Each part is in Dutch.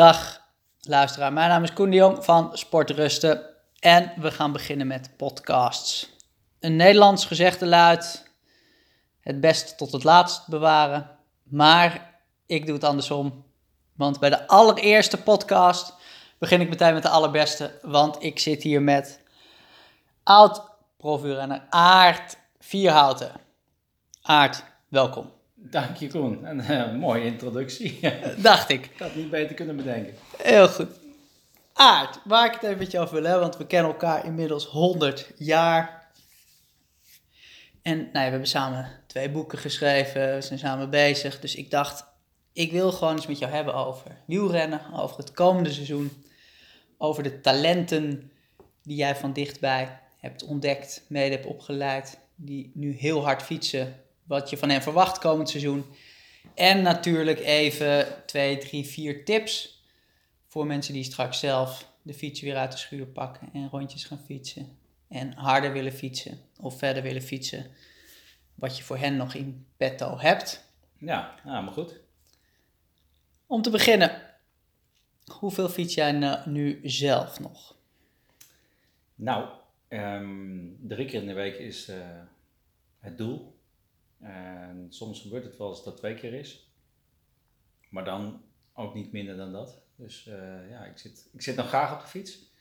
Dag luisteraar, mijn naam is Koen de Jong van Sportrusten en we gaan beginnen met podcasts. Een Nederlands gezegde luidt, het beste tot het laatst bewaren, maar ik doe het andersom. Want bij de allereerste podcast begin ik meteen met de allerbeste, want ik zit hier met oud profuurrenner Aart Vierhouten. Aart, welkom. Dank je Koen, een uh, mooie introductie. Dacht ik. Ik had niet beter kunnen bedenken. Heel goed. Aart, waar ik het even met je over wil hebben, want we kennen elkaar inmiddels 100 jaar. En nou ja, we hebben samen twee boeken geschreven, we zijn samen bezig. Dus ik dacht, ik wil gewoon eens met jou hebben over wielrennen, over het komende seizoen. Over de talenten die jij van dichtbij hebt ontdekt, mede hebt opgeleid. Die nu heel hard fietsen, wat je van hen verwacht komend seizoen. En natuurlijk even twee, drie, vier tips voor mensen die straks zelf de fiets weer uit de schuur pakken en rondjes gaan fietsen. En harder willen fietsen of verder willen fietsen. Wat je voor hen nog in petto hebt. Ja, nou, maar goed. Om te beginnen, hoeveel fiets jij nou nu zelf nog? Nou, um, drie keer in de week is uh, het doel. En soms gebeurt het wel eens dat twee keer is. Maar dan ook niet minder dan dat. Dus uh, ja, ik zit, ik zit nog graag op de fiets.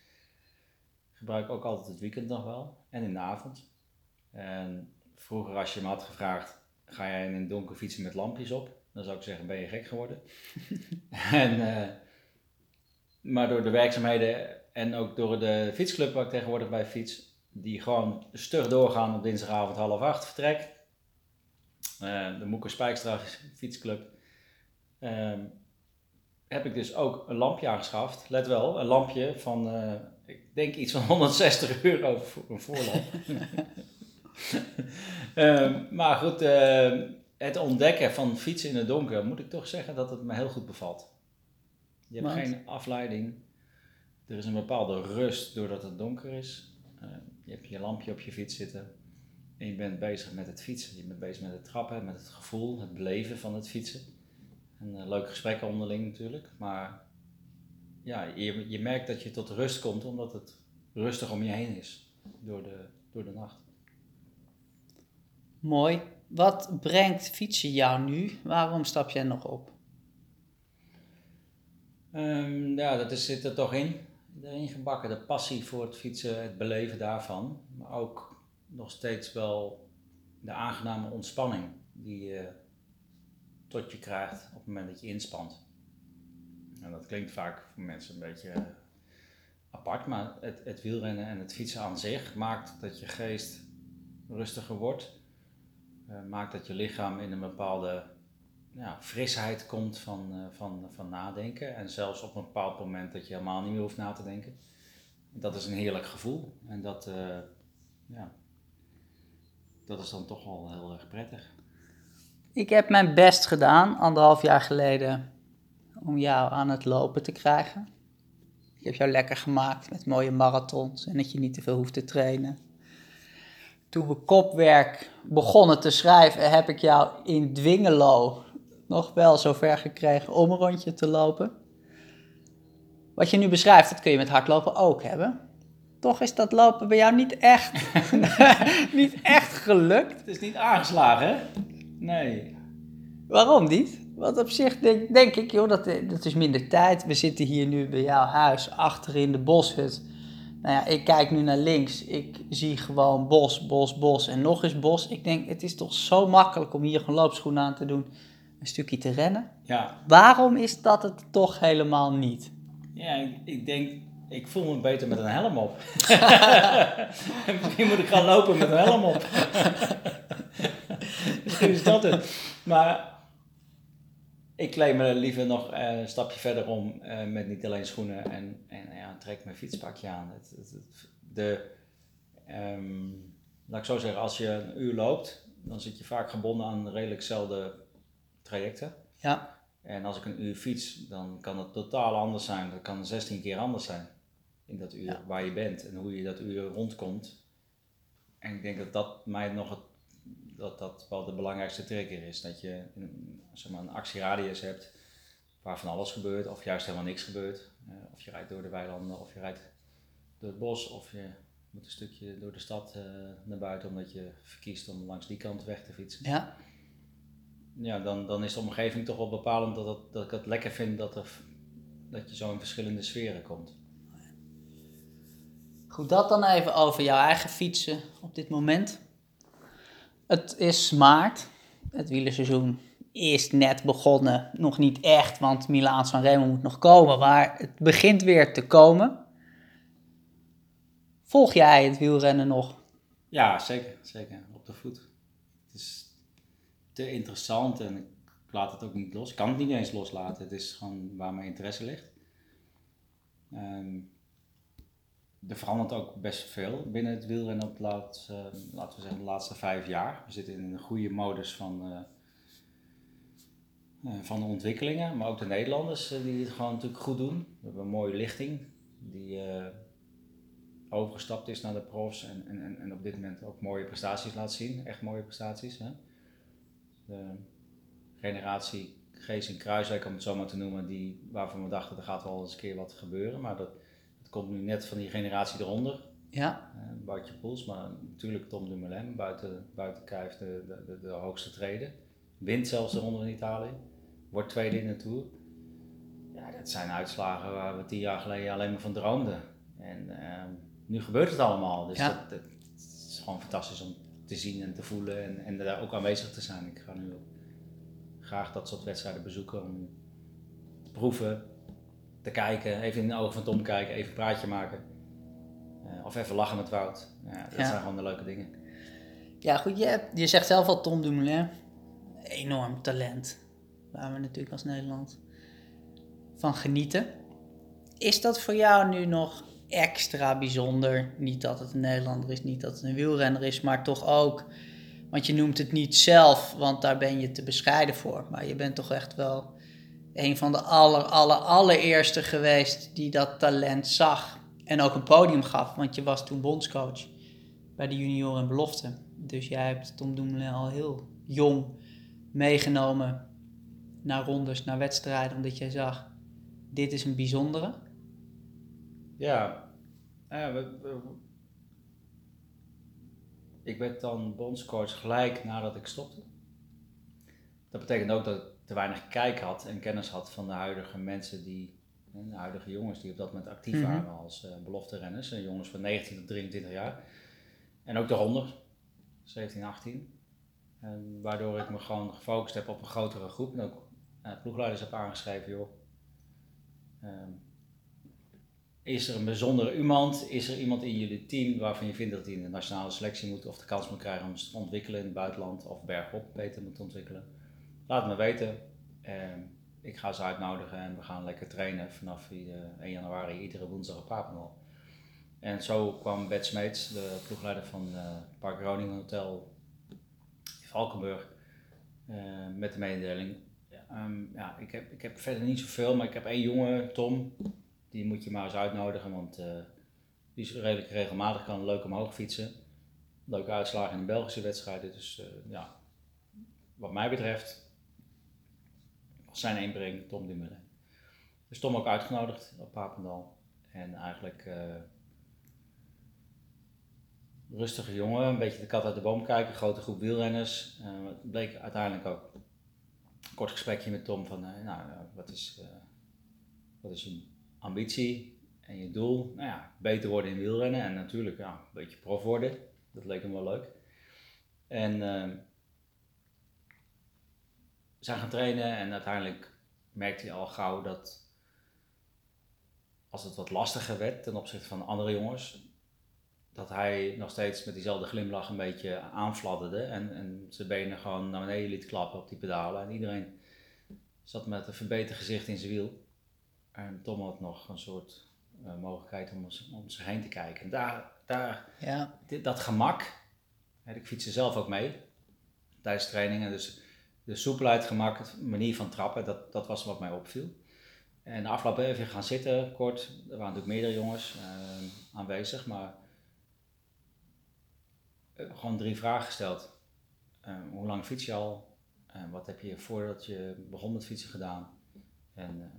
Gebruik ook altijd het weekend nog wel. En in de avond. En vroeger als je me had gevraagd, ga jij in een donker fietsen met lampjes op? Dan zou ik zeggen, ben je gek geworden? en, uh, maar door de werkzaamheden en ook door de fietsclub waar ik tegenwoordig bij fiets, die gewoon stug doorgaan op dinsdagavond half acht vertrek. Uh, de Moeker Spijkstra fietsclub. Uh, heb ik dus ook een lampje aangeschaft. Let wel, een lampje van, uh, ik denk iets van 160 euro voor een voorlamp. Ehm, maar goed, het ontdekken van fietsen in het donker, moet ik toch zeggen dat het me heel goed bevalt. Je hebt Want? geen afleiding. Er is een bepaalde rust doordat het donker is. Uh, je hebt je lampje op je fiets zitten. En je bent bezig met het fietsen. Je bent bezig met het trappen, met het gevoel, het beleven van het fietsen. En uh, leuke gesprekken onderling natuurlijk. Maar ja, je, je merkt dat je tot rust komt omdat het rustig om je heen is door de, door de nacht. Mooi. Wat brengt fietsen jou nu? Waarom stap jij nog op? Um, ja, dat is, zit er toch in. Erin gebakken. De passie voor het fietsen, het beleven daarvan. Maar ook nog steeds wel de aangename ontspanning die je tot je krijgt op het moment dat je inspant. En dat klinkt vaak voor mensen een beetje apart, maar het, het wielrennen en het fietsen aan zich maakt dat je geest rustiger wordt. Uh, maakt dat je lichaam in een bepaalde ja, frisheid komt van, uh, van, van nadenken. En zelfs op een bepaald moment dat je helemaal niet meer hoeft na te denken. Dat is een heerlijk gevoel. En dat, ja, dat is dan toch wel heel erg prettig. Ik heb mijn best gedaan, anderhalf jaar geleden, om jou aan het lopen te krijgen. Ik heb jou lekker gemaakt met mooie marathons en dat je niet te veel hoeft te trainen. Toen we kopwerk begonnen te schrijven, heb ik jou in Dwingelo nog wel zover gekregen om een rondje te lopen. Wat je nu beschrijft, dat kun je met hardlopen ook hebben. Toch is dat lopen bij jou niet echt, niet echt gelukt. Het is niet aangeslagen, hè? Nee. Waarom niet? Want op zich denk, denk ik, joh, dat, dat is minder tijd. We zitten hier nu bij jouw huis, achter in de boshut. Nou ja, ik kijk nu naar links. Ik zie gewoon bos, bos, bos en nog eens bos. Ik denk, het is toch zo makkelijk om hier gewoon loopschoenen aan te doen. Een stukje te rennen. Ja. Waarom is dat het toch helemaal niet? Ja, ik, ik denk, ik voel me beter met een helm op. Misschien moet ik gaan lopen met een helm op. Misschien is dat het. Maar ik kleed me liever nog een stapje verder om uh, met niet alleen schoenen en, en ja, trek mijn fietspakje aan. Het, het, het, de, um, laat ik zo zeggen, als je een uur loopt, dan zit je vaak gebonden aan redelijk zelfde trajecten. Ja. En als ik een uur fiets, dan kan het totaal anders zijn. Dat kan 16 keer anders zijn in dat uur Ja. waar je bent en hoe je dat uur rondkomt. En ik denk dat dat mij nog het, dat dat wel de belangrijkste trigger is. Dat je een, zeg maar, een actieradius hebt waar van alles gebeurt, of juist helemaal niks gebeurt. Eh, of je rijdt door de weilanden, of je rijdt door het bos, of je moet een stukje door de stad eh, naar buiten omdat je verkiest om langs die kant weg te fietsen. Ja. Ja, dan, dan is de omgeving toch wel bepalend dat, het, dat ik het lekker vind dat, er, dat je zo in verschillende sferen komt. Goed, dat dan even over jouw eigen fietsen op dit moment. Het is maart. Het wielerseizoen is net begonnen. Nog niet echt, want Milaan San Remo moet nog komen. Maar het begint weer te komen. Volg jij het wielrennen nog? Ja, zeker. Zeker. Op de voet. Het is te interessant en ik laat het ook niet los. Ik kan het niet eens loslaten. Het is gewoon waar mijn interesse ligt. Um, er verandert ook best veel binnen het wielrennen op de laatste, laten we zeggen, de laatste vijf jaar. We zitten in een goede modus van, uh, uh, van de ontwikkelingen, maar ook de Nederlanders die het gewoon natuurlijk goed doen. We hebben een mooie lichting die overgestapt is naar de profs en, en, en op dit moment ook mooie prestaties laat zien. Echt mooie prestaties. Hè? De generatie Gees en Kruiswijk, om het zo maar te noemen, die, waarvan we dachten er gaat wel eens een keer wat gebeuren, maar dat komt nu net van die generatie eronder. Ja. Uh, Bartje Poels, maar natuurlijk Tom Dumoulin, buiten, buiten Kijf de, de, de, de, hoogste treden. Wint zelfs de ronde in Italië. Wordt tweede in de Tour. Ja, dat zijn uitslagen waar we tien jaar geleden alleen maar van droomden. En uh, nu gebeurt het allemaal. Dus ja. dat, dat, is gewoon fantastisch om te zien en te voelen en, en daar ook aanwezig te zijn. Ik ga nu graag dat soort wedstrijden bezoeken om te proeven, te kijken, even in de ogen van Tom kijken, even een praatje maken. Uh, of even lachen met Wout. Ja, dat Ja. zijn gewoon de leuke dingen. Ja, goed, je, hebt- je zegt zelf al Tom Dumoulin. Enorm talent. Waar we natuurlijk als Nederland van genieten. Is dat voor jou nu nog extra bijzonder? Niet dat het een Nederlander is, niet dat het een wielrenner is, maar toch ook. Want je noemt het niet zelf, want daar ben je te bescheiden voor. Maar je bent toch echt wel een van de aller, aller, allereerste geweest die dat talent zag. En ook een podium gaf, want je was toen bondscoach bij de junioren en belofte. Dus jij hebt Tom Dumoulin al heel jong meegenomen naar rondes, naar wedstrijden, omdat jij zag, dit is een bijzondere. Ja, ik werd dan bondscoach gelijk nadat ik stopte. Dat betekent ook dat te weinig kijk had en kennis had van de huidige mensen die, de huidige jongens die op dat moment actief Mhm. waren als eh belofte renners. En jongens van 19 tot 23 jaar. En ook daaronder, 17, 18. En waardoor ik me gewoon gefocust heb op een grotere groep en ook eh, ploegleiders heb aangeschreven, joh. ehm, is er een bijzondere iemand? Is er iemand in jullie team waarvan je vindt dat hij in de nationale selectie moet of de kans moet krijgen om zich te ontwikkelen in het buitenland of bergop beter moet ontwikkelen? Laat het me weten. Ehm, ik ga ze uitnodigen en we gaan lekker trainen vanaf eh, 1 januari iedere woensdag op Papendal. En zo kwam Bert Smeets, de ploegleider van eh Park Groningen Hotel in Valkenburg, eh, met de mededeling. Ja, ehm, ja, ik, heb, ik heb verder niet zoveel, maar ik heb één jongen, Tom, die moet je maar eens uitnodigen, want die is redelijk regelmatig, kan leuk omhoog fietsen. Leuke uitslagen in de Belgische wedstrijden. Dus ja, wat mij betreft, zijn inbreng Tom Dumoulin. Dus Tom ook uitgenodigd op Papendal. En eigenlijk eh, rustige jongen, een beetje de kat uit de boom kijken, grote groep wielrenners. Eh, het bleek uiteindelijk ook een kort gesprekje met Tom van, eh, nou, wat is, wat is je ambitie en je doel? Nou ja, beter worden in wielrennen en natuurlijk ja, een beetje prof worden. Dat leek hem wel leuk. En zijn gaan trainen en uiteindelijk merkte hij al gauw dat als het wat lastiger werd ten opzichte van andere jongens, dat hij nog steeds met diezelfde glimlach een beetje aanfladderde en, en zijn benen gewoon naar beneden liet klappen op die pedalen. En iedereen zat met een verbeterd gezicht in zijn wiel. En Tom had nog een soort eh, mogelijkheid om, om zich heen te kijken. En daar, daar Ja, dit, dat gemak, hè, ik fiets er zelf ook mee tijdens trainingen, dus de soepelheid, gemak, manier van trappen, dat, dat was wat mij opviel. En de afloop even gaan zitten, kort, er waren natuurlijk meerdere jongens eh, aanwezig, maar eh, gewoon drie vragen gesteld. Eh, hoe lang fiets je al? Wat heb je voordat je begon met fietsen gedaan? En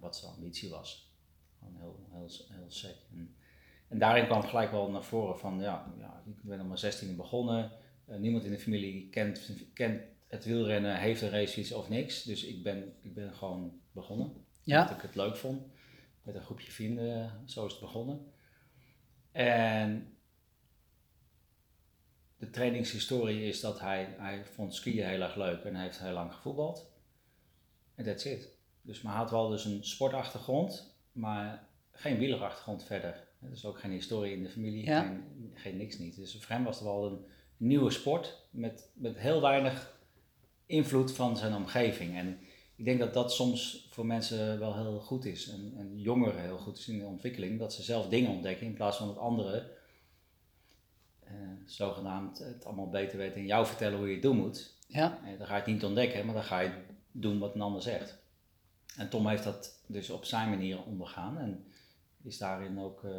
wat zijn ambitie was. Gewoon heel, heel, heel sec. En, daarin kwam gelijk wel naar voren van, ja, ja ik ben op mijn 16 begonnen. Niemand in de familie kent, kent het wielrennen, heeft een racefiets of niks. Dus ik ben, ik ben gewoon begonnen. Ja. Dat ik het leuk vond. Met een groepje vrienden, zo is het begonnen. En de trainingshistorie is dat hij, hij vond skiën heel erg leuk en hij heeft heel lang gevoetbald. En that's it. Dus maar hij had wel dus een sportachtergrond, maar geen wielerachtergrond verder. Dus ook geen historie in de familie, Ja. geen, geen niks niet. Dus voor hem was het wel een nieuwe sport met, met heel weinig invloed van zijn omgeving. En ik denk dat dat soms voor mensen wel heel goed is. En, en jongeren heel goed is in de ontwikkeling. Dat ze zelf dingen ontdekken in plaats van dat anderen eh, zogenaamd het allemaal beter weten en jou vertellen hoe je het doen moet. Ja. Eh, dan ga je het niet ontdekken, maar dan ga je doen wat een ander zegt. En Tom heeft dat dus op zijn manier ondergaan en is daarin ook eh,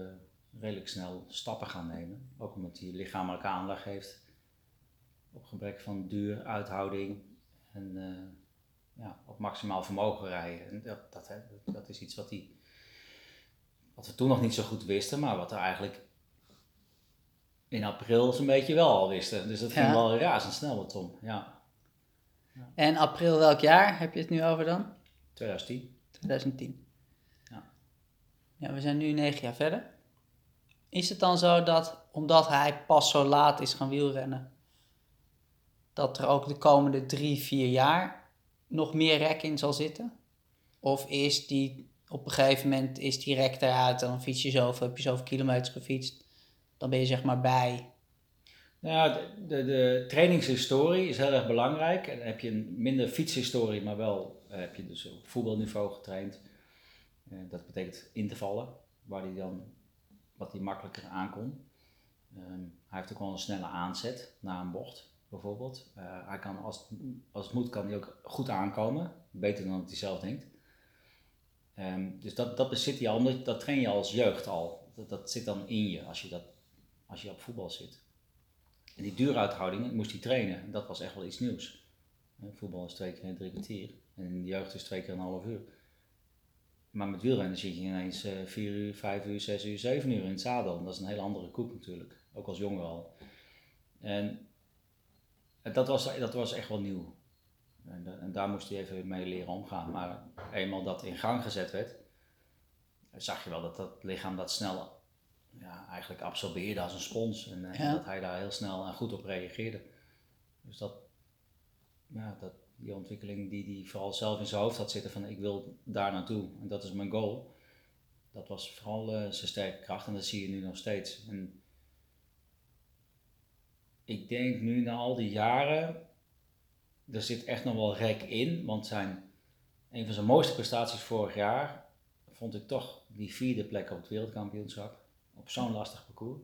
redelijk snel stappen gaan nemen. Ook omdat hij lichamelijke aanleg heeft op gebrek van duur, uithouding en eh, ja, op maximaal vermogen rijden. En dat, dat, hè, dat is iets wat, hij, wat we toen nog niet zo goed wisten, maar wat er eigenlijk in april zo'n beetje wel al wisten. Dus dat ging Ja. wel razendsnel met Tom. Ja, En april welk jaar heb je het nu over dan? 2010. 2010. Ja. Ja, we zijn nu negen jaar verder. Is het dan zo dat, omdat hij pas zo laat is gaan wielrennen, dat er ook de komende drie, vier jaar nog meer rek in zal zitten? Of is die op een gegeven moment is die rek eruit en dan fiets je zoveel, heb je zoveel kilometers gefietst, dan ben je zeg maar bij. Nou de, de, trainingshistorie is heel erg belangrijk. En dan heb je een minder fietshistorie, maar wel eh, heb je dus op voetbalniveau getraind. Eh, dat betekent intervallen, waar hij dan wat hij makkelijker aankon. Ehm, hij heeft ook wel een snelle aanzet na een bocht, bijvoorbeeld. Eh, hij kan, als, als het moet, kan hij ook goed aankomen. Beter dan dat hij zelf denkt. Ehm, dus dat, dat bezit hij al, dat train je als jeugd al. Dat, dat zit dan in je als je, dat, als je op voetbal zit. En die duuruithouding moest hij trainen. En dat was echt wel iets nieuws. Eh, Voetbal is twee keer drie kwartier. En de jeugd is twee keer een half uur. Maar met wielrennen zit je ineens eh, vier uur, vijf uur, zes uur, zeven uur in het zadel. En dat is een hele andere koek natuurlijk. Ook als jongen al. En dat was, dat was echt wel nieuw. En, da- en daar moest hij even mee leren omgaan. Maar eenmaal dat in gang gezet werd, zag je wel dat dat lichaam dat snel ja, eigenlijk absorbeerde als een spons. En, eh, dat hij daar heel snel en goed op reageerde. Dus dat, ja, dat, die ontwikkeling die hij vooral zelf in zijn hoofd had zitten van ik wil daar naartoe en dat is mijn goal. Dat was vooral eh, zijn sterke kracht en dat zie je nu nog steeds. En ik denk nu na al die jaren, er zit echt nog wel rek in, want zijn, een van zijn mooiste prestaties vorig jaar vond ik toch die vierde plek op het wereldkampioenschap. Op zo'n lastig parcours.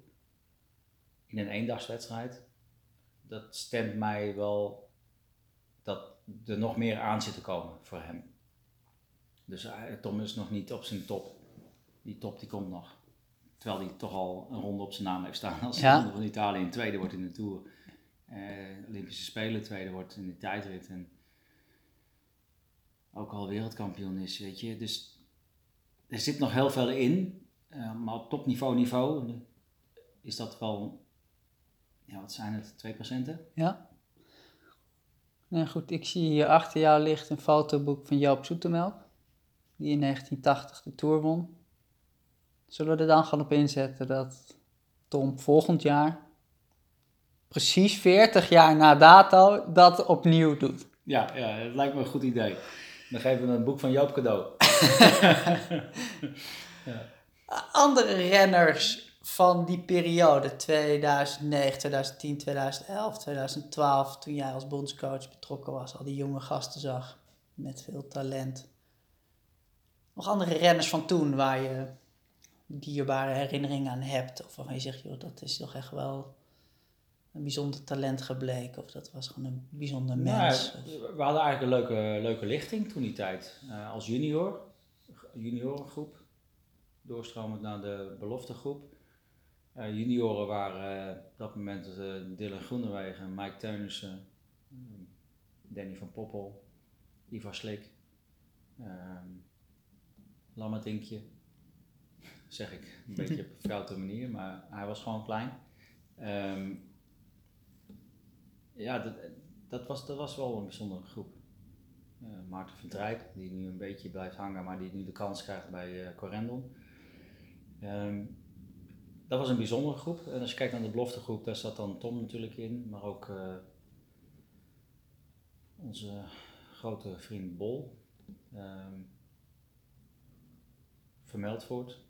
In een eendagswedstrijd. Dat stemt mij wel dat er nog meer aan zit te komen voor hem. Dus hij- Tom is nog niet op zijn top. Die top die komt nog. Terwijl hij toch al een ronde op zijn naam heeft staan. Als Ja. ronde van Italië een tweede wordt in de Tour. Eh, Olympische Spelen tweede wordt in de tijdrit. En ook al wereldkampioen is, weet je. Dus er zit nog heel veel in. eh, maar op topniveau niveau is dat wel, ja wat zijn het, 2%? Ja. Nou goed, ik zie hier achter jou ligt een fotoboek van Joop Zoetemelk, die in 1980 de Tour won. Zullen we er dan gewoon op inzetten dat Tom volgend jaar, precies 40 jaar na dato, dat opnieuw doet? Ja, ja, dat lijkt me een goed idee. Dan geven we een boek van Joop cadeau. Andere renners van die periode, 2009, 2010, 2011, 2012, toen jij als bondscoach betrokken was, al die jonge gasten zag met veel talent. Nog andere renners van toen waar je dierbare herinneringen aan hebt, of waarvan je zegt, joh, dat is toch echt wel een bijzonder talent gebleken, of dat was gewoon een bijzonder Nou, mens. we hadden eigenlijk een leuke, leuke lichting toen die tijd. Eh, als junior, juniorengroep, doorstromend naar de beloftegroep. Eh, junioren waren eh, op dat moment Dylan Groenewegen, Mike Teunissen, Danny van Poppel, Ivar Slik, Um, Lammetinkje, zeg ik een beetje op een foute manier, maar hij was gewoon klein. Um, ja, dat, dat, was, dat was wel een bijzondere groep. Uh, Maarten van Drijp, die nu een beetje blijft hangen, maar die nu de kans krijgt bij uh, Corendon. Um, dat was een bijzondere groep. En als je kijkt naar de beloftegroep, daar zat dan Tom natuurlijk in, maar ook uh, onze grote vriend Bol. Um, Vermeldvoort.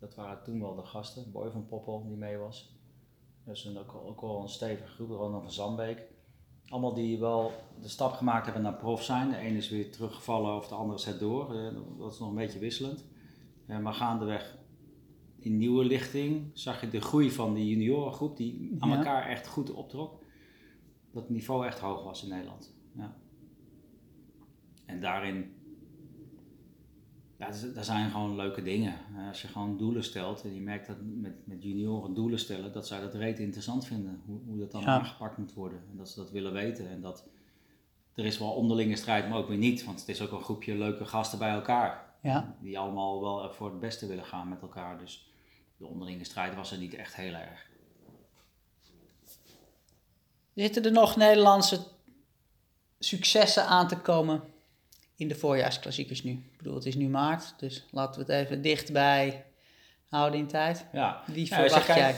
Dat waren toen wel de gasten. Boy van Poppel die mee was. Dus een, ook, ook wel een stevige groep. Ronald van Zandbeek. Allemaal die wel de stap gemaakt hebben naar prof zijn. De ene is weer teruggevallen of de andere zet door. Eh, dat is nog een beetje wisselend. Eh, maar gaandeweg in nieuwe lichting zag je de groei van die juniorengroep die aan elkaar echt goed optrok. Dat het niveau echt hoog was in Nederland. Ja. En daarin ja, dat zijn gewoon leuke dingen. Als je gewoon doelen stelt en je merkt dat met, met junioren doelen stellen, dat zij dat reet interessant vinden. Hoe, hoe dat dan aangepakt moet worden. En dat ze dat willen weten. En dat er is wel onderlinge strijd, maar ook weer niet. Want het is ook een groepje leuke gasten bij elkaar. Ja. Die allemaal wel voor het beste willen gaan met elkaar. Dus de onderlinge strijd was er niet echt heel erg. Zitten er nog Nederlandse successen aan te komen in de voorjaarsklassiekers nu. Ik bedoel, het is nu maart, dus laten we het even dichtbij houden in tijd. Ja. Wie verwacht als jij?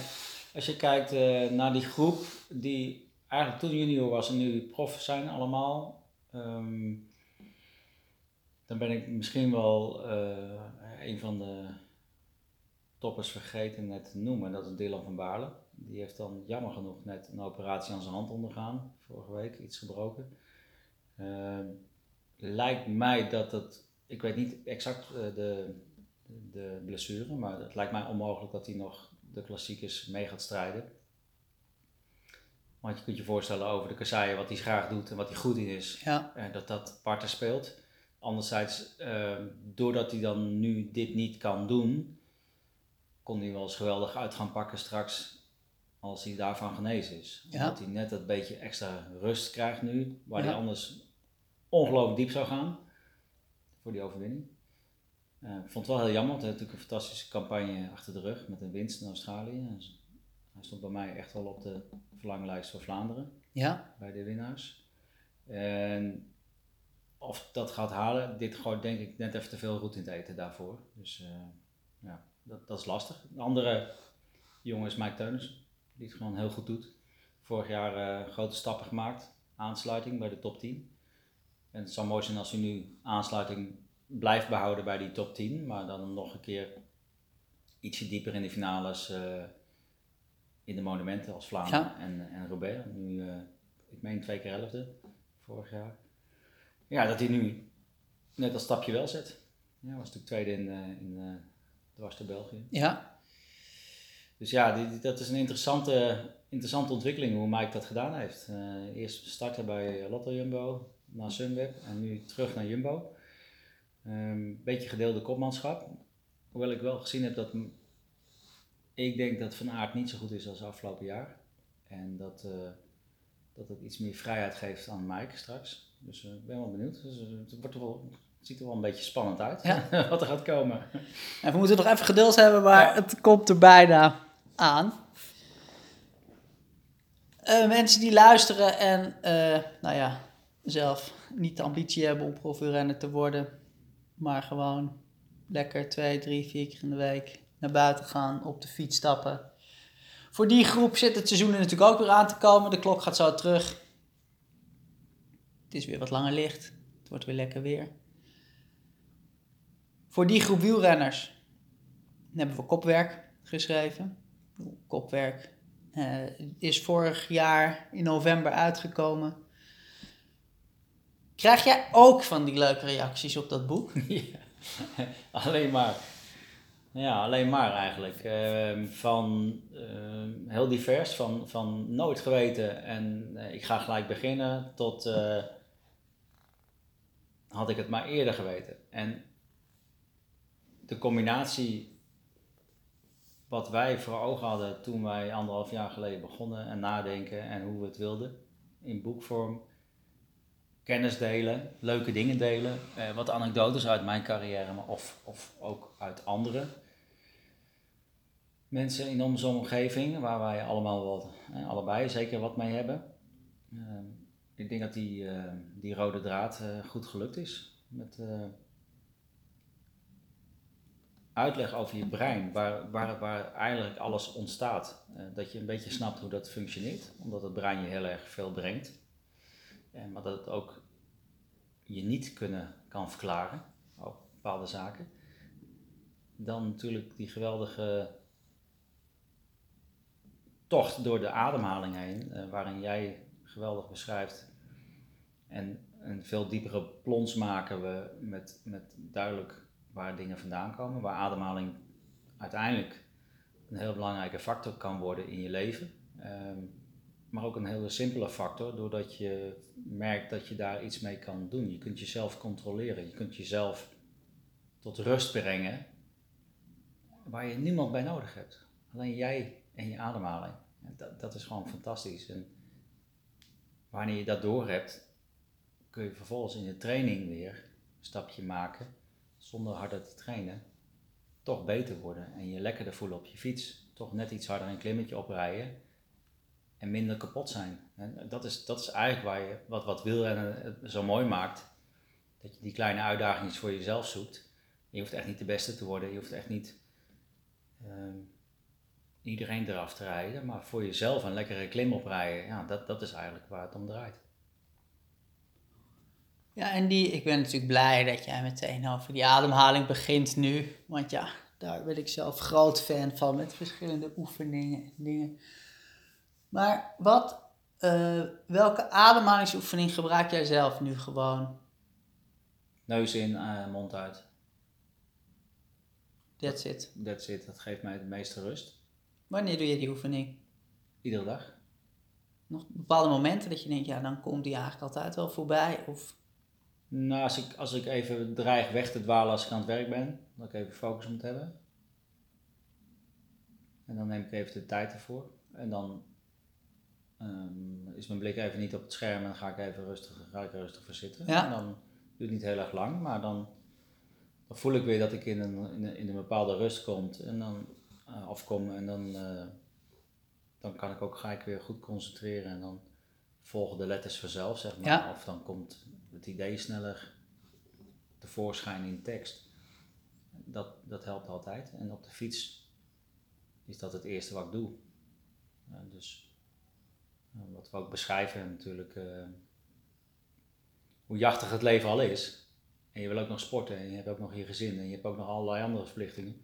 Als je kijkt uh, naar die groep die eigenlijk toen junior was en nu prof zijn allemaal, um, dan ben ik misschien wel uh, een van de toppers vergeten net te noemen. Dat is Dylan van Baarle. Die heeft dan jammer genoeg net een operatie aan zijn hand ondergaan, vorige week, iets gebroken. Uh, lijkt mij dat het, ik weet niet exact uh, de, de blessure, maar het lijkt mij onmogelijk dat hij nog de klassiekers mee gaat strijden. Want je kunt je voorstellen over de kasseien, wat hij graag doet en wat hij goed in is, ja. uh, dat dat parten speelt. Anderzijds, uh, doordat hij dan nu dit niet kan doen, kon hij wel eens geweldig uit gaan pakken straks als hij daarvan genezen is. Ja. Omdat hij net dat beetje extra rust krijgt nu, waar hij anders ongelooflijk diep zou gaan voor die overwinning. Uh, ik vond het wel heel jammer, want hij had natuurlijk een fantastische campagne achter de rug met een winst in Australië. Dus hij stond bij mij echt wel op de verlanglijst voor Vlaanderen, ja. bij de winnaars. En of dat gaat halen, dit gooit denk ik net even te veel roet in het eten daarvoor. Dus uh, ja, dat, dat is lastig. De andere jongen is Mike Teunis, die het gewoon heel goed doet. Vorig jaar uh, grote stappen gemaakt, aansluiting bij de top 10. En het zou mooi zijn als hij nu aansluiting blijft behouden bij die top 10, maar dan nog een keer ietsje dieper in de finales uh, in de monumenten als Vlaanderen en, en Roubaix. Nu, uh, ik meen twee keer elfde vorig jaar. Ja, dat hij nu net als stapje wel zet. Ja, was natuurlijk tweede in, uh, in dwars door België. Ja. Dus ja, die, dat is een interessante, interessante ontwikkeling hoe Mike dat gedaan heeft. eerst starten bij Lotto Jumbo, naar Sunweb en nu terug naar Jumbo. Een ehm, beetje gedeelde kopmanschap. Hoewel ik wel gezien heb dat ik denk dat Van Aert niet zo goed is als afgelopen jaar. En dat, uh, dat het iets meer vrijheid geeft aan Mike straks. Dus uh, ik ben wel benieuwd. Dus, uh, het, wordt wel, het ziet er wel een beetje spannend uit ja. wat er gaat komen. En we moeten nog even geduld hebben, maar het komt er bijna aan. mensen die luisteren en nou ja, zelf niet de ambitie hebben om profielrenner te worden, maar gewoon lekker twee, drie, vier keer in de week naar buiten gaan, op de fiets stappen. Voor die groep zit het seizoen natuurlijk ook weer aan te komen. De klok gaat zo terug. Het is weer wat langer licht. Het wordt weer lekker weer. Voor die groep wielrenners hebben we kopwerk geschreven. Kopwerk uh, is vorig jaar in november uitgekomen. Krijg jij ook van die leuke reacties op dat boek? Ja, alleen maar. Ja, alleen maar eigenlijk. Uh, van uh, heel divers, van, van nooit geweten en uh, ik ga gelijk beginnen, tot eh, had ik het maar eerder geweten. En de combinatie wat wij voor ogen hadden toen wij anderhalf jaar geleden begonnen en nadenken en hoe we het wilden in boekvorm, kennis delen, leuke dingen delen, eh, wat anekdotes uit mijn carrière, maar of, of ook uit andere mensen in onze omgeving, waar wij allemaal wat, eh, allebei zeker wat mee hebben. Ehm, ik denk dat die, eh, die rode draad goed gelukt is. Met uitleg over je brein, waar, waar, waar eigenlijk alles ontstaat. Dat je een beetje snapt hoe dat functioneert, omdat het brein je heel erg veel brengt. En, maar dat het ook je niet kunnen kan verklaren op bepaalde zaken. Dan natuurlijk die geweldige tocht door de ademhaling heen, eh, waarin jij geweldig beschrijft. En een veel diepere plons maken we met, met duidelijk waar dingen vandaan komen, waar ademhaling uiteindelijk een heel belangrijke factor kan worden in je leven. Ehm, maar ook een hele simpele factor, doordat je merkt dat je daar iets mee kan doen. Je kunt jezelf controleren, je kunt jezelf tot rust brengen, waar je niemand bij nodig hebt. Alleen jij en je ademhaling. En dat, dat is gewoon fantastisch. En wanneer je dat door hebt, kun je vervolgens in de training weer een stapje maken, zonder harder te trainen, toch beter worden en je lekkerder voelen op je fiets. Toch net iets harder een klimmetje oprijden en minder kapot zijn. Dat, is, dat is eigenlijk waar je, wat, wat wielrennen zo mooi maakt. Dat je die kleine uitdagingen voor jezelf zoekt. Je hoeft echt niet de beste te worden, je hoeft echt niet ehm, iedereen eraf te rijden, maar voor jezelf een lekkere klim oprijden, ja, dat, dat is eigenlijk waar het om draait. Ja, en die, ik ben natuurlijk blij dat jij meteen over die ademhaling begint nu. Want ja, daar ben ik zelf groot fan van met verschillende oefeningen en dingen. Maar wat, eh, welke ademhalingsoefening gebruik jij zelf nu gewoon? Neus in, eh, mond uit. That's it. That's it. Dat geeft mij de meeste rust. Wanneer doe je die oefening? Iedere dag. Nog bepaalde momenten dat je denkt, ja, dan komt die eigenlijk altijd wel voorbij. Of Nou, als ik, als ik even dreig weg te dwalen als ik aan het werk ben, dat ik even focus moet hebben. En dan neem ik even de tijd ervoor. En dan ehm, is mijn blik even niet op het scherm en dan ga ik even rustig, ga ik er rustig voor zitten. Ja. En dan duurt het niet heel erg lang, maar dan, dan voel ik weer dat ik in een, in een, in een bepaalde rust kom. En dan eh, afkom en dan, eh, dan kan ik ook, ga ik weer goed concentreren en dan volgen de letters vanzelf, zeg maar. Ja. Of dan komt het idee sneller tevoorschijn in tekst. Dat, dat helpt altijd. En op de fiets is dat het eerste wat ik doe. Eh, dus wat we ook beschrijven natuurlijk, eh, hoe jachtig het leven al is. En je wil ook nog sporten en je hebt ook nog je gezin en je hebt ook nog allerlei andere verplichtingen.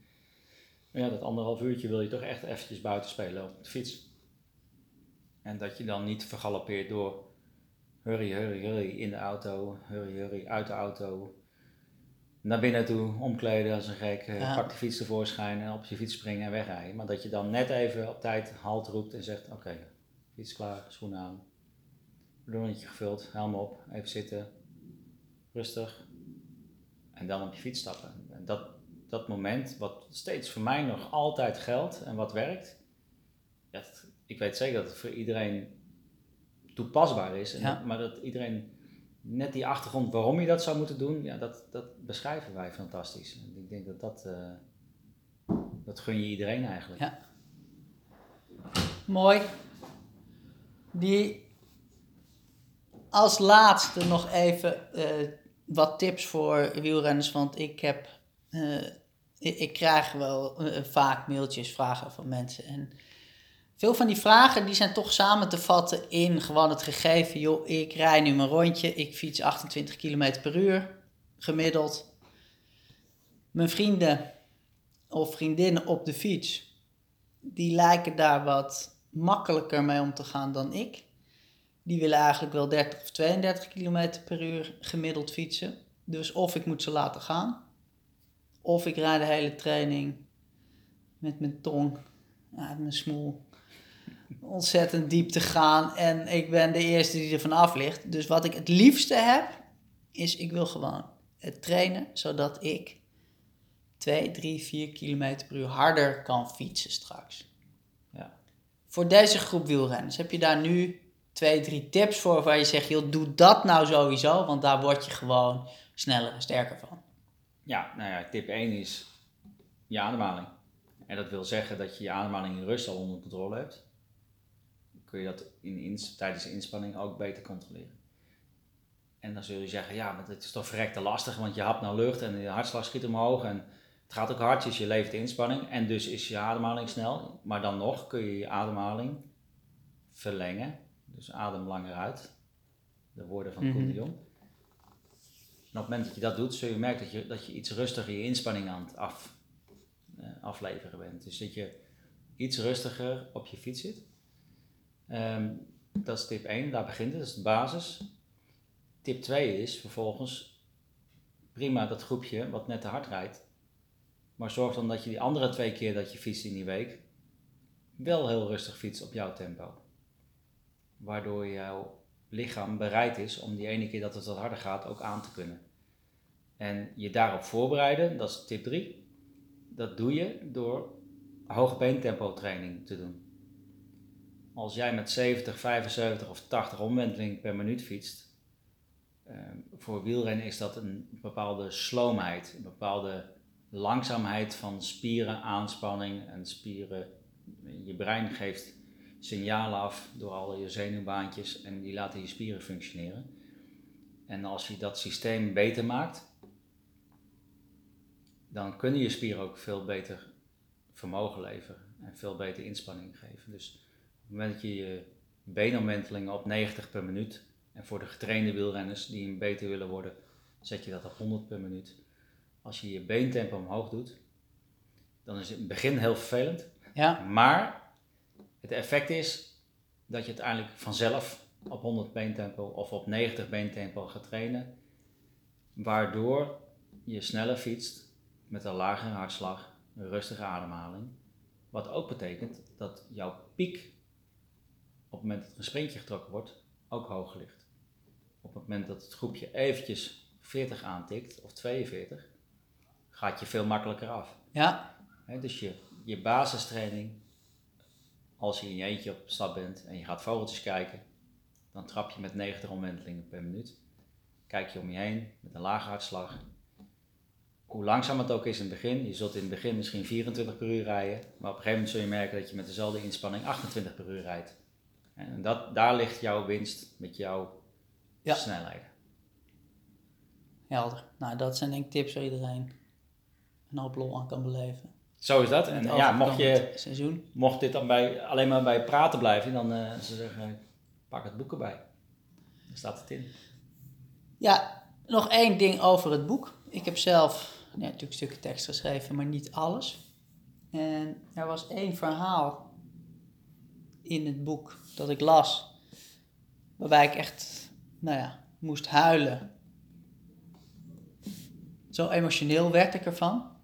Maar ja, dat anderhalf uurtje wil je toch echt eventjes buiten spelen op de fiets. En dat je dan niet vergalopeert door hurry, hurry, hurry in de auto, hurry, hurry uit de auto. Naar binnen toe, omkleden als een gek, eh, Ja. pak de fiets tevoorschijn en op je fiets springen en wegrijden. Maar dat je dan net even op tijd halt roept en zegt, oké, fiets klaar, schoenen aan. Ballonnetje gevuld, helm op, even zitten, rustig. En dan op je fiets stappen. En dat, dat moment, wat steeds voor mij nog altijd geldt en wat werkt, dat- ik weet zeker dat het voor iedereen toepasbaar is. En Ja. dat- maar dat iedereen net die achtergrond waarom je dat zou moeten doen, ja, dat, dat beschrijven wij fantastisch. En ik denk dat dat, eh, dat gun je iedereen eigenlijk. Ja. Mooi. Die als laatste nog even eh, wat tips voor wielrenners. Want ik heb. eh, ik, krijg wel eh, vaak mailtjes, vragen van mensen. En veel van die vragen die zijn toch samen te vatten in gewoon het gegeven. Joh, ik rij nu mijn rondje. Ik fiets 28 km per uur gemiddeld. Mijn vrienden of vriendinnen op de fiets die lijken daar wat makkelijker mee om te gaan dan ik. Die willen eigenlijk wel 30 of 32 km per uur gemiddeld fietsen. Dus of ik moet ze laten gaan, of ik rijd de hele training met mijn tong uit mijn smoel ontzettend diep te gaan. En ik ben de eerste die er vanaf ligt. Dus wat ik het liefste heb, is ik wil gewoon het trainen zodat ik 2, 3, 4 kilometer per uur harder kan fietsen straks. Ja. Voor deze groep wielrenners heb je daar nu twee, drie tips voor waar je zegt, joh, doe dat nou sowieso, want daar word je gewoon sneller en sterker van. Ja, nou ja, tip 1 is je ademhaling. En dat wil zeggen dat je je ademhaling in rust al onder controle hebt. Dan kun je dat in, tijdens de inspanning ook beter controleren. En dan zul je zeggen, ja, maar het is toch verrekte lastig, want je hapt nou lucht en je hartslag schiet omhoog en het gaat ook hard, dus je levert inspanning en dus is je ademhaling snel. Maar dan nog kun je je ademhaling verlengen, dus adem langer uit. De woorden van mm -hmm. Koen de Jong. En op het moment dat je dat doet, zul je merken dat je, dat je iets rustiger je inspanning aan het af, uh, afleveren bent. Dus dat je iets rustiger op je fiets zit. Um, dat is tip 1, daar begint het, dat is de basis. Tip 2 is vervolgens prima dat groepje wat net te hard rijdt. Maar zorg dan dat je die andere twee keer dat je fietst in die week wel heel rustig fietst op jouw tempo. Waardoor jouw lichaam bereid is om die ene keer dat het wat harder gaat ook aan te kunnen. En je daarop voorbereiden, dat is tip 3. Dat doe je door hoge beentempo training te doen. Als jij met 70, 75 of 80 omwentelingen per minuut fietst, Ehm, voor wielrennen is dat een bepaalde sloomheid, een bepaalde langzaamheid van spieren, aanspanning en spieren. Je brein geeft signalen af door al je zenuwbaantjes en die laten je spieren functioneren. En als je dat systeem beter maakt, dan kunnen je spieren ook veel beter vermogen leveren en veel beter inspanning geven. Dus op het moment dat je je beenomwentelingen op 90 per minuut en voor de getrainde wielrenners die beter willen worden, zet je dat op 100 per minuut. Als je je beentempo omhoog doet, dan is het in het begin heel vervelend. Ja. Maar het effect is dat je uiteindelijk vanzelf op 100 beentempo of op 90 beentempo gaat trainen. Waardoor je sneller fietst met een lagere hartslag, een rustige ademhaling. Wat ook betekent dat jouw piek op het moment dat er een sprintje getrokken wordt, ook hoog ligt op het moment dat het groepje eventjes 40 aantikt, of 42, gaat je veel makkelijker af. Ja. dus je, je basistraining, als je in je eentje op stap bent en je gaat vogeltjes kijken, dan trap je met 90 omwentelingen per minuut. Kijk je om je heen met een lage hartslag. Hoe langzaam het ook is in het begin, je zult in het begin misschien 24 per uur rijden, maar op een gegeven moment zul je merken dat je met dezelfde inspanning 28 per uur rijdt. En dat, daar ligt jouw winst met jouw ja. snelheden. Helder. Nou, dat zijn denk ik tips waar iedereen een hoop lol aan kan beleven. Zo is dat. En ja, mocht, je, seizoen. mocht dit dan bij, alleen maar bij praten blijven, dan uh, ze zeggen, pak het boek erbij. Daar staat het in. Ja, nog één ding over het boek. Ik heb zelf ja, natuurlijk stukken tekst geschreven, maar niet alles. En er was één verhaal in het boek dat ik las, waarbij ik echt nou ja, moest huilen. Zo emotioneel werd ik ervan.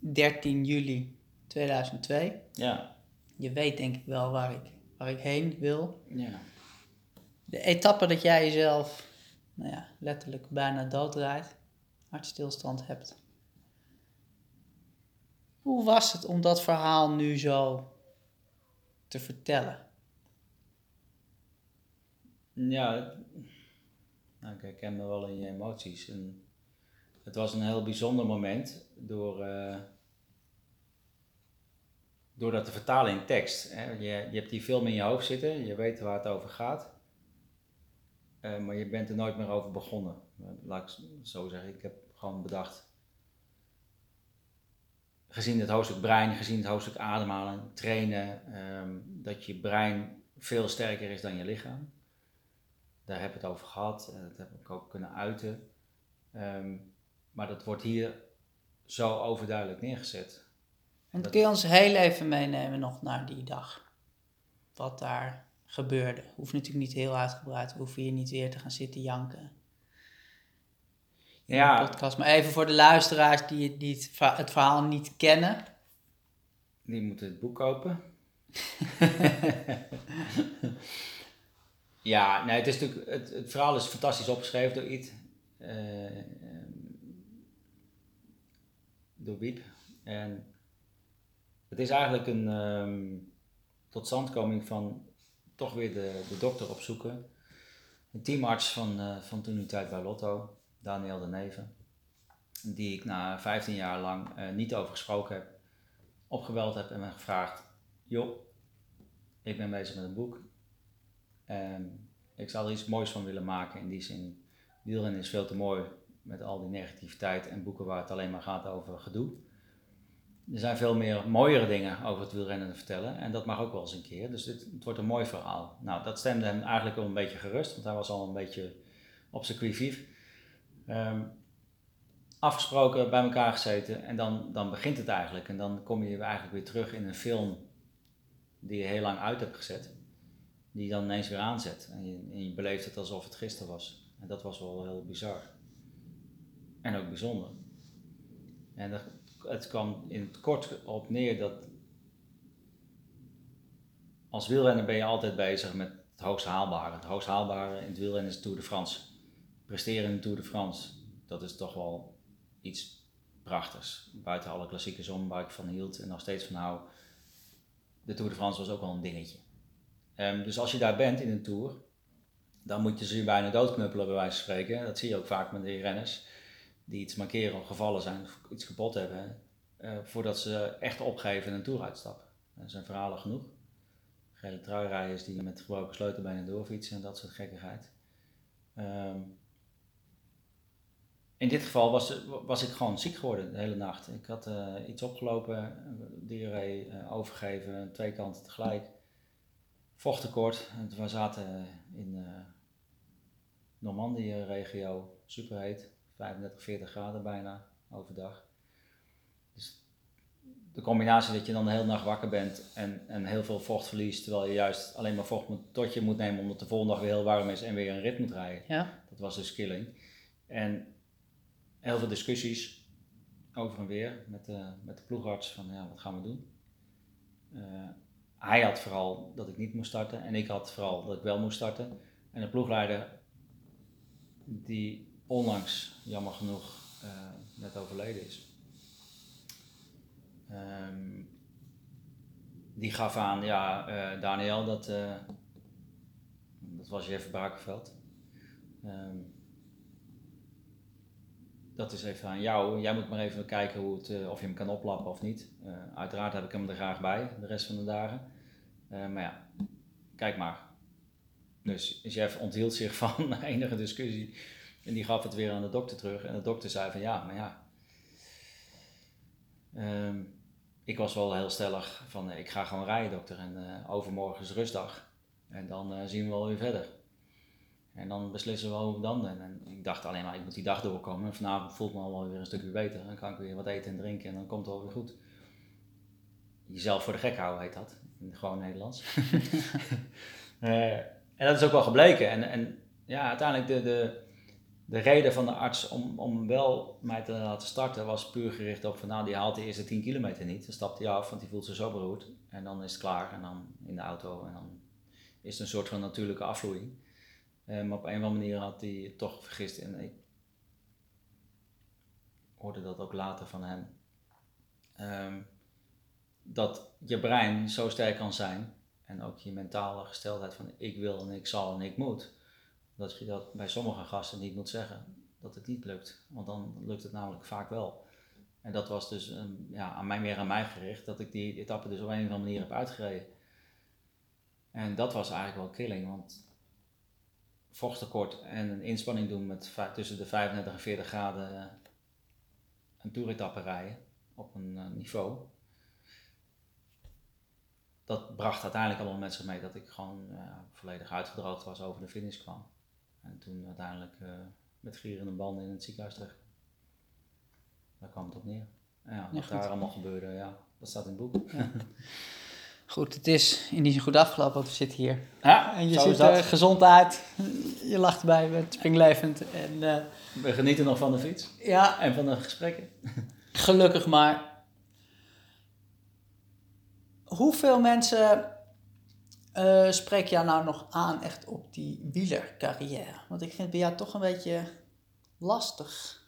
13 juli 2002. Ja. Je weet denk ik wel waar ik, waar ik heen wil. Ja. De etappe dat jij jezelf nou ja, letterlijk bijna doodrijdt, hartstilstand hebt. Hoe was het om dat verhaal nu zo te vertellen? Ja, nou, ik herken me wel in je emoties. En het was een heel bijzonder moment door, uh, door dat te vertalen in tekst. Hè. Je, je hebt die film in je hoofd zitten, je weet waar het over gaat. Uh, maar je bent er nooit meer over begonnen. Laat ik zo zeggen, ik heb gewoon bedacht. Gezien het hoofdstuk brein, gezien het hoofdstuk ademhalen, trainen, um, dat je brein veel sterker is dan je lichaam daar heb ik het over gehad dat heb ik ook kunnen uiten. Ehm, maar dat wordt hier zo overduidelijk neergezet. En kun je ons heel even meenemen nog naar die dag? Wat daar gebeurde. Hoeft natuurlijk niet heel uitgebreid, hoef je niet weer te gaan zitten janken. In ja. podcast. Maar even voor de luisteraars die, die het, het verhaal niet kennen. Die moeten het boek kopen. Ja, nee, het, is natuurlijk, het, het verhaal is fantastisch opgeschreven door Iet. Uh, En het is eigenlijk een um, totstandkoming van toch weer de, de dokter opzoeken. Een teamarts van, uh, van toen die tijd bij Lotto, Daniel de Neven. Die ik na 15 jaar lang uh, niet over gesproken heb. Opgebeld heb en me gevraagd: Joh, ik ben bezig met een boek. En ik zou er iets moois van willen maken. In die zin, wielrennen is veel te mooi met al die negativiteit en boeken waar het alleen maar gaat over gedoe. Er zijn veel meer mooiere dingen over het wielrennen te vertellen en dat mag ook wel eens een keer. Dus dit, het wordt een mooi verhaal. Nou, dat stemde hem eigenlijk wel een beetje gerust, want hij was al een beetje op zijn qui ehm, afgesproken, bij elkaar gezeten en dan, dan begint het eigenlijk. En dan kom je eigenlijk weer terug in een film die je heel lang uit hebt gezet, die je dan ineens weer aanzet. En je, en je beleeft het alsof het gisteren was. En dat was wel heel bizar. En ook bijzonder. En het kwam in het kort op neer dat als wielrenner ben je altijd bezig met het hoogst haalbare. Het hoogst haalbare in het wielrennen is de Tour de France. Presteren in de Tour de France, dat is toch wel iets prachtigs. Buiten alle klassieke om waar ik van hield en nog steeds van hou. De Tour de France was ook wel een dingetje. Um, dus als je daar bent in een Tour, dan moet je ze bijna doodknuppelen bij wijze van spreken. Dat zie je ook vaak met de renners die iets markeren gevallen zijn of iets kapot hebben, uh, voordat ze echt opgeven en een uitstappen. Er zijn verhalen genoeg. Gele truirijders die met gebroken sleutelbenen doorfietsen en dat soort gekkigheid. Um, in dit geval was, was ik gewoon ziek geworden de hele nacht. Ik had uh, iets opgelopen, diarree uh, overgeven, twee kanten tegelijk. Vochttekort. We zaten in uh, Normandië-regio, superheet. 35, 40 graden bijna overdag. Dus de combinatie dat je dan de hele nacht wakker bent en, en heel veel vocht verliest, terwijl je juist alleen maar vocht moet, tot je moet nemen omdat de volgende dag weer heel warm is en weer een rit moet rijden. Ja. Dat was dus killing. En heel veel discussies over en weer met de, met de ploegarts van ja, wat gaan we doen. Uh, hij had vooral dat ik niet moest starten en ik had vooral dat ik wel moest starten. En de ploegleider die onlangs, jammer genoeg, uh, net overleden is. Um, die gaf aan, ja, uh, Daniel, dat, uh, dat was Jeff Brakenveld. Um, dat is even aan jou. Jij moet maar even kijken hoe het, of je hem kan oplappen of niet. uiteraard heb ik hem er graag bij, de rest van de dagen. maar ja, kijk maar. Dus Jeff onthield zich van enige discussie en die gaf het weer aan de dokter terug. En de dokter zei van ja, maar ja. Ehm, ik was wel heel stellig van ik ga gewoon rijden dokter. En uh, overmorgen is rustdag. En dan uh, zien we wel weer verder. En dan beslissen we hoe dan. En, en, ik dacht alleen maar, ik moet die dag doorkomen. En vanavond voelt me al weer een stukje beter. Dan kan ik weer wat eten en drinken en dan komt het wel weer goed. Jezelf voor de gek houden heet dat. In gewoon Nederlands. uh, en dat is ook wel gebleken. En, en ja, uiteindelijk de, de, de reden van de arts om, om wel mij te laten starten was puur gericht op van nou die haalt de eerste 10 kilometer niet. Dan stapt hij af, want hij voelt zich zo beroerd. En dan is het klaar en dan in de auto en dan is het een soort van natuurlijke afvloeiing. Eh, maar op een of andere manier had hij toch vergist en ik hoorde dat ook later van hem. Um, dat je brein zo sterk kan zijn en ook je mentale gesteldheid van ik wil en ik zal en ik moet dat je dat bij sommige gasten niet moet zeggen, dat het niet lukt. Want dan lukt het namelijk vaak wel. En dat was dus um, ja, aan mij, meer aan mij gericht, dat ik die etappe dus op een of andere manier heb uitgereden. En dat was eigenlijk wel killing, want vochttekort en een inspanning doen met tussen de 35 en 40 graden uh, een toeretappe rijden op een uh, niveau. Dat bracht uiteindelijk allemaal zich mee dat ik gewoon uh, volledig uitgedroogd was over de finish kwam. En toen uiteindelijk uh, met gierende banden in het ziekenhuis terecht. Daar kwam het op neer. ja, wat daar allemaal gebeurde, ja, dat staat in het boek. Ja. Goed, het is in die zin goed afgelopen, want we zitten hier. Ja, en je ziet er gezond uit. Je lacht erbij, je bent springlevend. En, uh, we genieten nog van de fiets. Ja. En van de gesprekken. Gelukkig maar. Hoeveel mensen uh, spreek jou nou nog aan echt op die wielercarrière? Want ik vind het bij jou toch een beetje lastig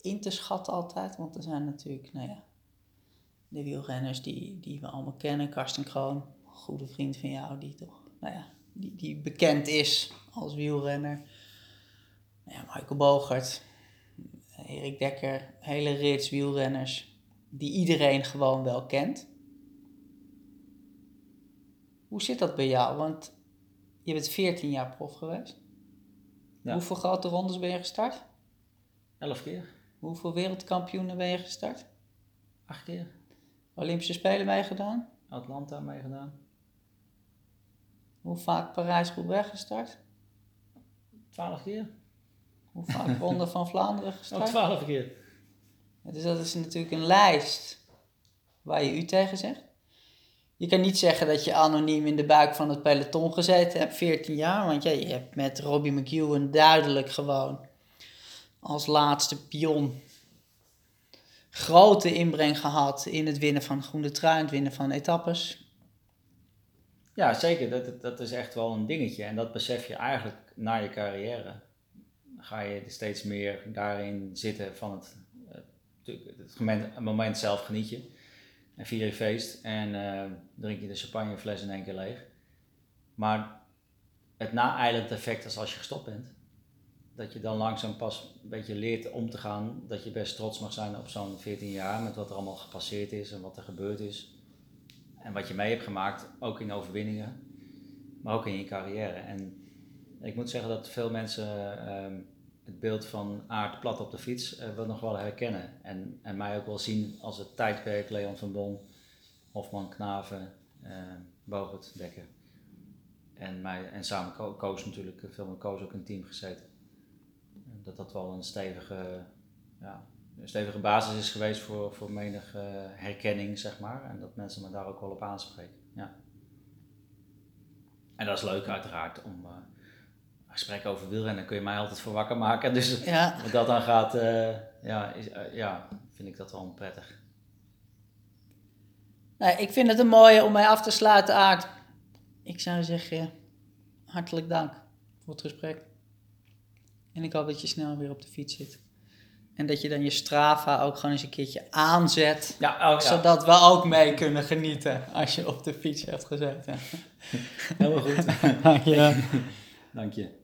in te schatten altijd. Want er zijn natuurlijk, nou ja, de wielrenners die, die we allemaal kennen. Karsten Kroon, goede vriend van jou, die toch, nou ja, die, die bekend is als wielrenner. Ja, Michael Bogert, Erik Dekker, hele rits wielrenners die iedereen gewoon wel kent. Hoe zit dat bij jou? Want je bent 14 jaar prof geweest. Ja. Hoeveel grote rondes ben je gestart? Elf keer, Hoeveel wereldkampioenen ben je gestart? acht keer. Olympische Spelen meegedaan? Atlanta meegedaan. Hoe vaak Parijs-Roubaix gestart? Twaalf keer. Hoe vaak Ronde van Vlaanderen Oh, gestart? twaalf keer. Dus dat is natuurlijk een lijst waar je u tegen zegt. Je kan niet zeggen dat je anoniem in de buik van het peloton gezeten hebt, 14 jaar. Want ja, je hebt met Robbie McEwen duidelijk gewoon als laatste pion grote inbreng gehad in het winnen van groene trui, het winnen van etappes. Ja, zeker. Dat, dat is echt wel een dingetje. En dat besef je eigenlijk na je carrière. Ga je steeds meer daarin zitten van het, eh, het moment zelf geniet je. En vier je feest en eh, drink je de champagnefles in één keer leeg. Maar het na-eiland effect is als je gestopt bent. Dat je dan langzaam pas een beetje leert om te gaan. Dat je best trots mag zijn op zo'n 14 jaar met wat er allemaal gepasseerd is en wat er gebeurd is. En wat je mee hebt gemaakt, ook in overwinningen, maar ook in je carrière. En ik moet zeggen dat veel mensen ehm, het beeld van Aard plat op de fiets eh, wel nog wel herkennen. En, en mij ook wel zien als het tijdperk Leon van Bon, Hofman Knaven, eh Bogert, Dekker. En, mij, en samen Koos natuurlijk, veel met Koos ook in het team gezeten. En Dat dat wel een stevige, ja, een stevige basis is geweest voor, voor menig eh, herkenning, zeg maar. En dat mensen me daar ook wel op aanspreken. Ja. En dat is leuk uiteraard om eh gesprekken over wielrennen kun je mij altijd voor wakker maken. Dus Ja, wat dat dan gaat, eh, ja, is, eh, ja, vind ik dat wel prettig. nou, ik vind het een mooie om mij af te sluiten, Aard. Ik zou zeggen, hartelijk dank voor het gesprek. En ik hoop dat je snel weer op de fiets zit. En dat je dan je Strava ook gewoon eens een keertje aanzet. Ja, oh, ja. Zodat we ook mee kunnen genieten als je op de fiets hebt gezeten. helemaal goed. Dank je. Dank je.